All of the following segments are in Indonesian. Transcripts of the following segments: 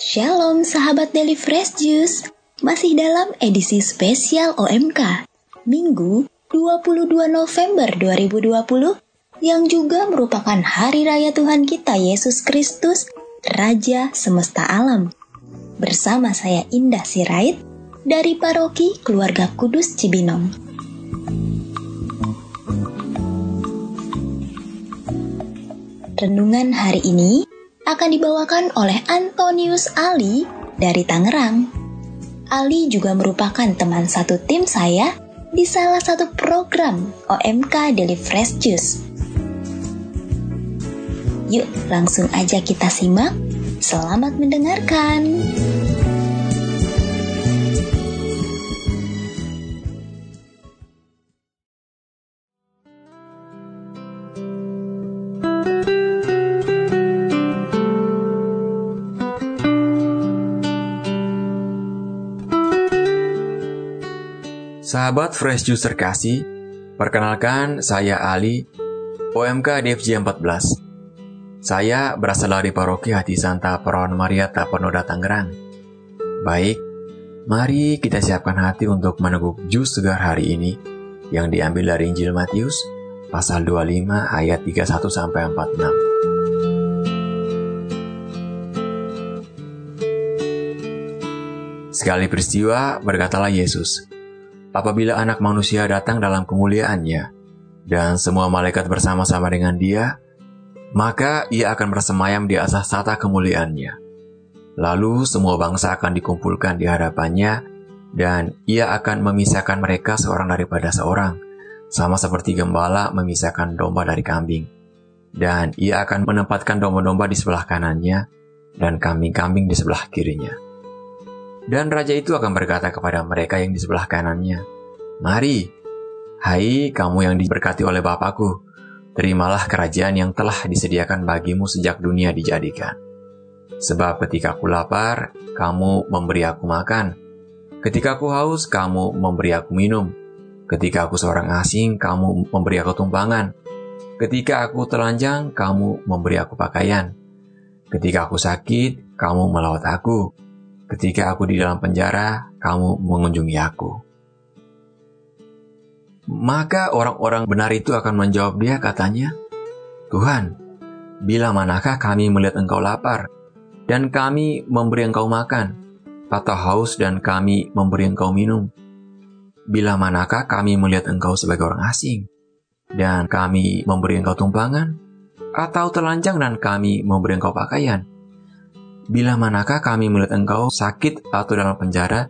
Shalom sahabat Daily Fresh Juice. Masih dalam edisi spesial OMK Minggu 22 November 2020 Yang juga merupakan Hari Raya Tuhan kita Yesus Kristus Raja Semesta Alam. Bersama saya Indah Sirait Dari Paroki Keluarga Kudus Cibinong Renungan hari ini akan dibawakan oleh Antonius Ali dari Tangerang. Ali juga merupakan teman satu tim saya di salah satu program OMK Daily Fresh Juice. Yuk, langsung aja kita simak. Selamat mendengarkan. Sahabat Fresh Juice terkasih, perkenalkan saya Ali, OMK DFJ 14. Saya berasal dari Paroki Hati Santa Perawan Maria Tapenoda Tangerang. Baik, mari kita siapkan hati untuk meneguk jus segar hari ini yang diambil dari Injil Matius pasal 25 ayat 31 sampai 46. Sekali peristiwa, berkatalah Yesus, apabila anak manusia datang dalam kemuliaannya, dan semua malaikat bersama-sama dengan dia, maka ia akan bersemayam di atas tata kemuliaannya. Lalu semua bangsa akan dikumpulkan di hadapannya, dan ia akan memisahkan mereka seorang daripada seorang, sama seperti gembala memisahkan domba dari kambing. Dan ia akan menempatkan domba-domba di sebelah kanannya, dan kambing-kambing di sebelah kirinya. Dan raja itu akan berkata kepada mereka yang di sebelah kanannya, Mari, hai kamu yang diberkati oleh Bapakku, terimalah kerajaan yang telah disediakan bagimu sejak dunia dijadikan. Sebab ketika aku lapar, kamu memberi aku makan. Ketika aku haus, kamu memberi aku minum. Ketika aku seorang asing, kamu memberi aku tumpangan. Ketika aku telanjang, kamu memberi aku pakaian. Ketika aku sakit, kamu melawat aku. Ketika aku di dalam penjara, kamu mengunjungi aku. Maka orang-orang benar itu akan menjawab dia katanya, Tuhan, bila manakah kami melihat engkau lapar, dan kami memberi engkau makan, atau haus dan kami memberi engkau minum? Bila manakah kami melihat engkau sebagai orang asing, dan kami memberi engkau tumpangan, atau telanjang dan kami memberi engkau pakaian? Bila manakah kami melihat engkau sakit atau dalam penjara,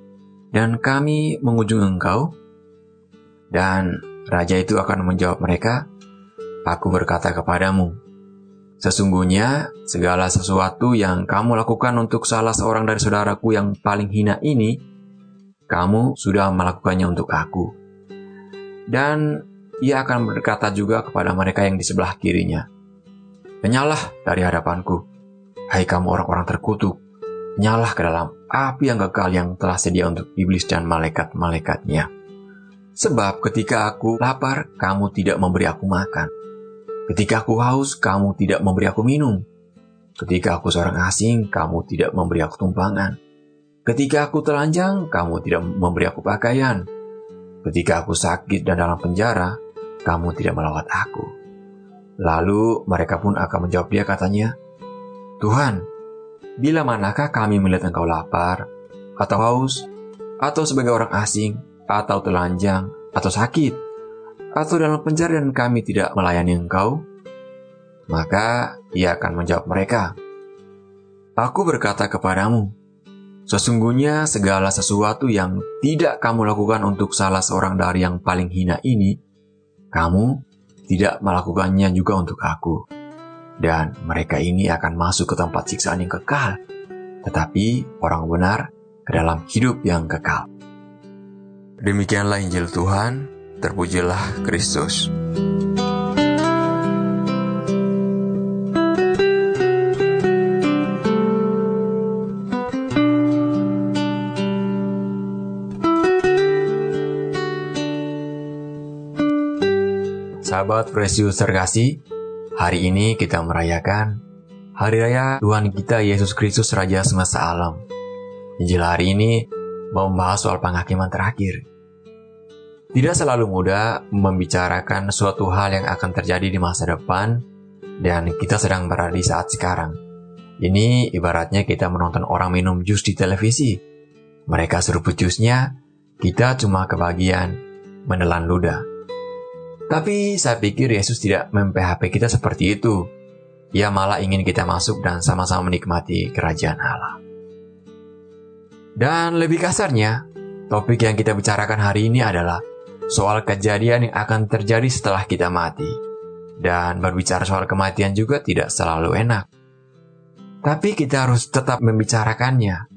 dan kami mengunjungi engkau? Dan raja itu akan menjawab mereka, Aku berkata kepadamu, Sesungguhnya segala sesuatu yang kamu lakukan untuk salah seorang dari saudaraku yang paling hina ini, kamu sudah melakukannya untuk aku. Dan ia akan berkata juga kepada mereka yang di sebelah kirinya, Penyalah dari hadapanku, Hai kamu orang-orang terkutuk, nyala ke dalam api yang kekal yang telah sedia untuk iblis dan malaikat-malaikatnya. Sebab ketika aku lapar, kamu tidak memberi aku makan. Ketika aku haus, kamu tidak memberi aku minum. Ketika aku seorang asing, kamu tidak memberi aku tumpangan. Ketika aku telanjang, kamu tidak memberi aku pakaian. Ketika aku sakit dan dalam penjara, kamu tidak melawat aku. Lalu mereka pun akan menjawab dia katanya, Tuhan, bila manakah kami melihat engkau lapar, atau haus, atau sebagai orang asing, atau telanjang, atau sakit, atau dalam penjara dan kami tidak melayani engkau? Maka ia akan menjawab mereka, Aku berkata kepadamu, sesungguhnya segala sesuatu yang tidak kamu lakukan untuk salah seorang dari yang paling hina ini, kamu tidak melakukannya juga untuk aku dan mereka ini akan masuk ke tempat siksaan yang kekal, tetapi orang benar ke dalam hidup yang kekal. Demikianlah Injil Tuhan, terpujilah Kristus. Sahabat Precious terkasih, hari ini kita merayakan Hari Raya Tuhan kita Yesus Kristus Raja semesta alam. Injil hari ini membahas soal penghakiman terakhir. Tidak selalu mudah membicarakan suatu hal yang akan terjadi di masa depan, dan kita sedang berada di saat sekarang. Ini ibaratnya kita menonton orang minum jus di televisi. Mereka seruput jusnya, kita cuma kebagian menelan ludah. Tapi saya pikir Yesus tidak mem-PHP kita seperti itu. Ia malah ingin kita masuk dan sama-sama menikmati kerajaan Allah. Dan lebih kasarnya, topik yang kita bicarakan hari ini adalah soal kejadian yang akan terjadi setelah kita mati. Dan berbicara soal kematian juga tidak selalu enak. Tapi kita harus tetap membicarakannya.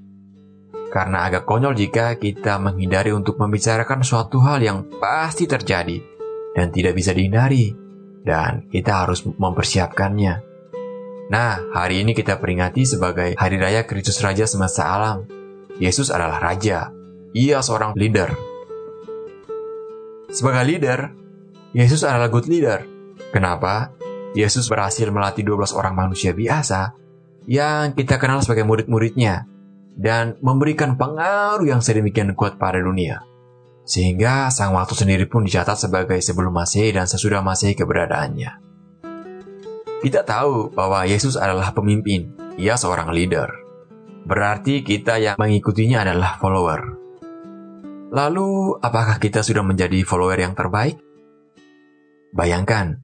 Karena agak konyol jika kita menghindari untuk membicarakan suatu hal yang pasti terjadi dan tidak bisa dihindari. Dan kita harus mempersiapkannya. Nah, hari ini kita peringati sebagai Hari Raya Kristus Raja semesta alam. Yesus adalah Raja. Ia seorang leader. Sebagai leader, Yesus adalah good leader. Kenapa? Yesus berhasil melatih 12 orang manusia biasa yang kita kenal sebagai murid-muridnya dan memberikan pengaruh yang sedemikian kuat pada dunia. Sehingga sang waktu sendiri pun dicatat sebagai sebelum Masehi dan sesudah Masehi keberadaannya. Kita tahu bahwa Yesus adalah pemimpin, ia seorang leader. Berarti kita yang mengikutinya adalah follower. Lalu, apakah kita sudah menjadi follower yang terbaik? Bayangkan,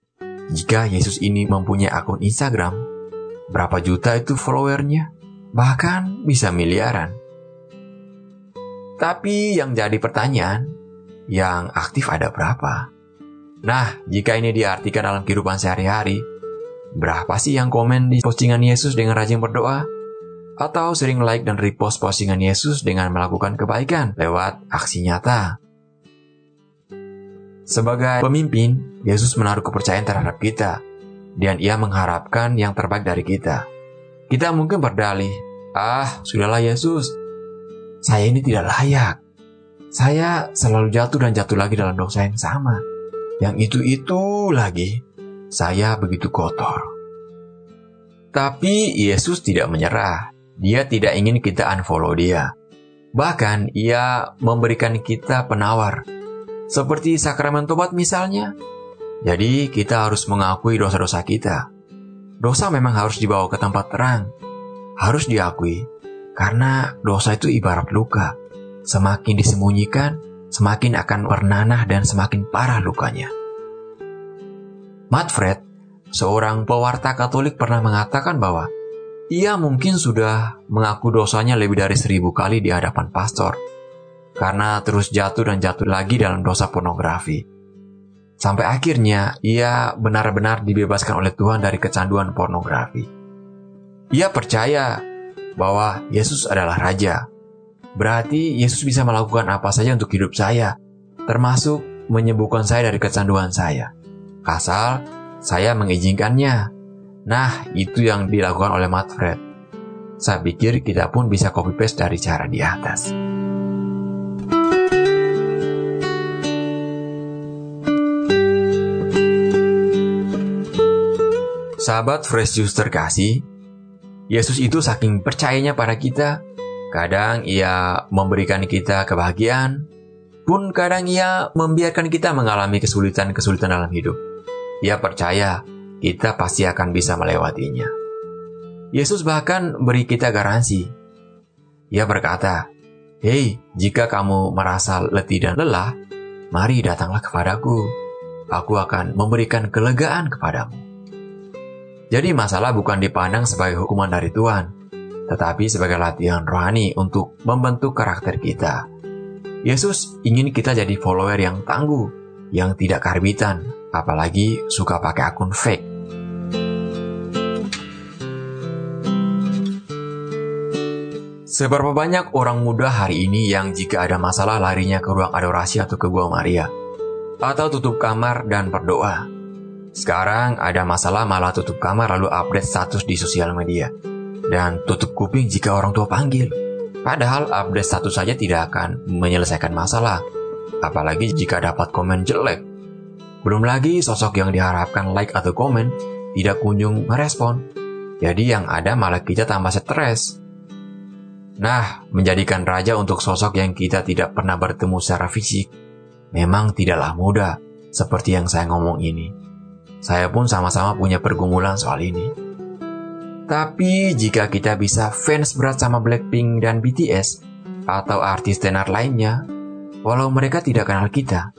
jika Yesus ini mempunyai akun Instagram, berapa juta itu followernya? Bahkan bisa miliaran. Tapi yang jadi pertanyaan, yang aktif ada berapa? Nah, jika ini diartikan dalam kehidupan sehari-hari, Berapa sih yang komen di postingan Yesus dengan rajin berdoa? Atau sering like dan repost postingan Yesus dengan melakukan kebaikan lewat aksi nyata? Sebagai pemimpin, Yesus menaruh kepercayaan terhadap kita, dan ia mengharapkan yang terbaik dari kita. Kita mungkin berdalih, ah, sudahlah Yesus, saya ini tidak layak. Saya selalu jatuh dan jatuh lagi dalam dosa yang sama. Yang itu-itu lagi saya begitu kotor. Tapi Yesus tidak menyerah. Dia tidak ingin kita unfollow dia. Bahkan ia memberikan kita penawar. Seperti sakramen tobat misalnya. Jadi kita harus mengakui dosa-dosa kita. Dosa memang harus dibawa ke tempat terang. Harus diakui. Karena dosa itu ibarat luka. Semakin disembunyikan, semakin akan bernanah dan semakin parah lukanya. Matfred, seorang pewarta Katolik pernah mengatakan bahwa ia mungkin sudah mengaku dosanya lebih dari seribu kali di hadapan pastor karena terus jatuh dan jatuh lagi dalam dosa pornografi. Sampai akhirnya ia benar-benar dibebaskan oleh Tuhan dari kecanduan pornografi. Ia percaya bahwa Yesus adalah Raja. Berarti Yesus bisa melakukan apa saja untuk hidup saya, termasuk menyembuhkan saya dari kecanduan saya. Asal saya mengizinkannya. Nah, itu yang dilakukan oleh Matfred. Saya pikir kita pun bisa copy paste dari cara di atas. Sahabat Fresh Juice terkasih, Yesus itu saking percayanya pada kita, kadang ia memberikan kita kebahagiaan, pun kadang ia membiarkan kita mengalami kesulitan-kesulitan dalam hidup. Ia percaya kita pasti akan bisa melewatinya. Yesus bahkan beri kita garansi. Ia berkata, Hei, jika kamu merasa letih dan lelah, mari datanglah kepadaku. Aku akan memberikan kelegaan kepadamu. Jadi masalah bukan dipandang sebagai hukuman dari Tuhan, tetapi sebagai latihan rohani untuk membentuk karakter kita. Yesus ingin kita jadi follower yang tangguh, yang tidak karbitan, apalagi suka pakai akun fake. Seberapa banyak orang muda hari ini yang jika ada masalah larinya ke ruang adorasi atau ke Gua Maria, atau tutup kamar dan berdoa. Sekarang ada masalah malah tutup kamar lalu update status di sosial media, dan tutup kuping jika orang tua panggil. Padahal update status saja tidak akan menyelesaikan masalah, apalagi jika dapat komen jelek Belum lagi sosok yang diharapkan like atau komen tidak kunjung merespon. Jadi yang ada malah kita tambah stres. Nah, menjadikan raja untuk sosok yang kita tidak pernah bertemu secara fisik memang tidaklah mudah seperti yang saya ngomong ini. Saya pun sama-sama punya pergumulan soal ini. Tapi jika kita bisa fans berat sama Blackpink dan BTS atau artis tenar lainnya, walau mereka tidak kenal kita,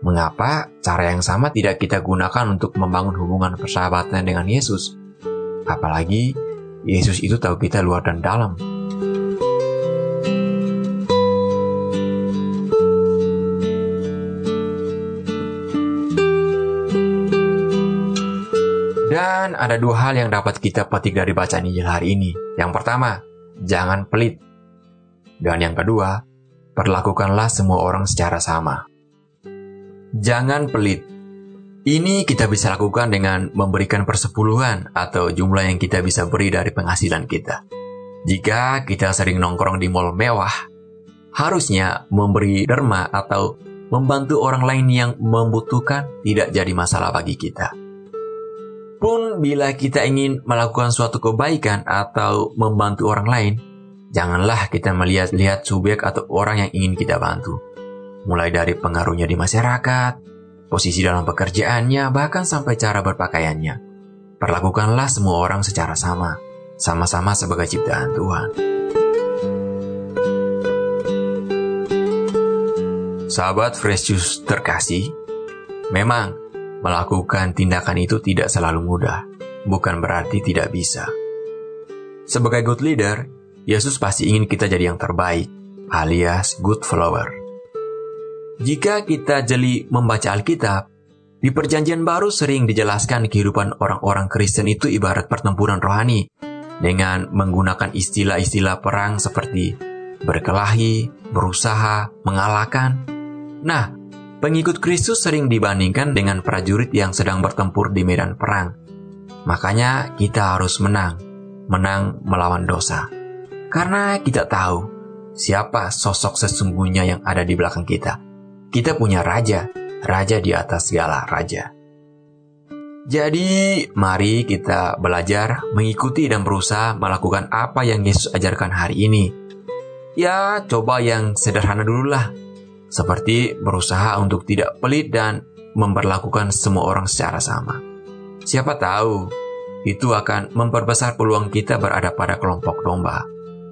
Mengapa cara yang sama tidak kita gunakan untuk membangun hubungan persahabatan dengan Yesus? Apalagi Yesus itu tahu kita luar dan dalam. Dan ada dua hal yang dapat kita petik dari bacaan Injil hari ini. Yang pertama, jangan pelit. Dan yang kedua, perlakukanlah semua orang secara sama. Jangan pelit. Ini kita bisa lakukan dengan memberikan persepuluhan atau jumlah yang kita bisa beri dari penghasilan kita. Jika kita sering nongkrong di mall mewah, harusnya memberi derma atau membantu orang lain yang membutuhkan tidak jadi masalah bagi kita. Pun bila kita ingin melakukan suatu kebaikan atau membantu orang lain, janganlah kita melihat-lihat subjek atau orang yang ingin kita bantu mulai dari pengaruhnya di masyarakat, posisi dalam pekerjaannya, bahkan sampai cara berpakaiannya. Perlakukanlah semua orang secara sama, sama-sama sebagai ciptaan Tuhan. Sahabat Fresh Juice terkasih, memang melakukan tindakan itu tidak selalu mudah, bukan berarti tidak bisa. Sebagai good leader, Yesus pasti ingin kita jadi yang terbaik, alias good follower. Jika kita jeli membaca Alkitab, di Perjanjian Baru sering dijelaskan kehidupan orang-orang Kristen itu ibarat pertempuran rohani dengan menggunakan istilah-istilah perang seperti berkelahi, berusaha, mengalahkan. Nah, pengikut Kristus sering dibandingkan dengan prajurit yang sedang bertempur di medan perang. Makanya kita harus menang, menang melawan dosa. Karena kita tahu siapa sosok sesungguhnya yang ada di belakang kita kita punya raja, raja di atas segala raja. Jadi, mari kita belajar mengikuti dan berusaha melakukan apa yang Yesus ajarkan hari ini. Ya, coba yang sederhana dulu lah. Seperti berusaha untuk tidak pelit dan memperlakukan semua orang secara sama. Siapa tahu, itu akan memperbesar peluang kita berada pada kelompok domba,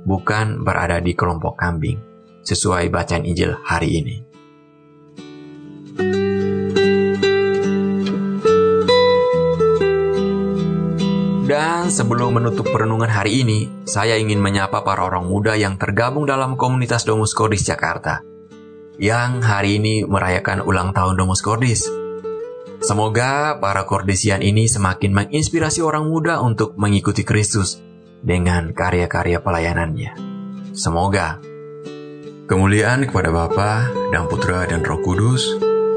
bukan berada di kelompok kambing, sesuai bacaan Injil hari ini. Dan sebelum menutup perenungan hari ini, saya ingin menyapa para orang muda yang tergabung dalam komunitas Domus Kordis Jakarta, yang hari ini merayakan ulang tahun Domus Kordis. Semoga para kordisian ini semakin menginspirasi orang muda untuk mengikuti Kristus dengan karya-karya pelayanannya. Semoga kemuliaan kepada Bapa dan Putra dan Roh Kudus,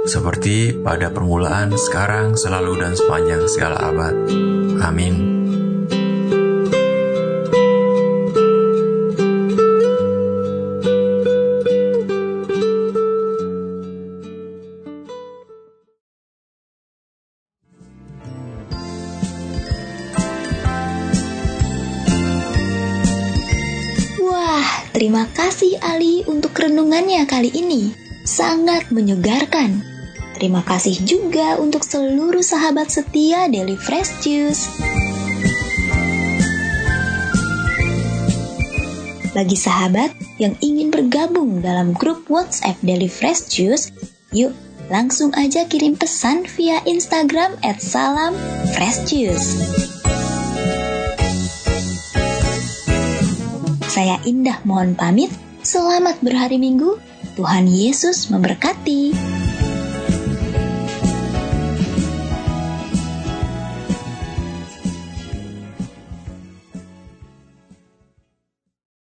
seperti pada permulaan, sekarang, selalu, dan sepanjang segala abad. Amin. Terima kasih Ali untuk renungannya kali ini. Sangat menyegarkan. Terima kasih juga untuk seluruh sahabat setia Daily Fresh Juice. Bagi sahabat yang ingin bergabung dalam grup WhatsApp Daily Fresh Juice, yuk langsung aja kirim pesan via Instagram at salam fresh juice. Saya Indah mohon pamit. Selamat berhari Minggu. Tuhan Yesus memberkati.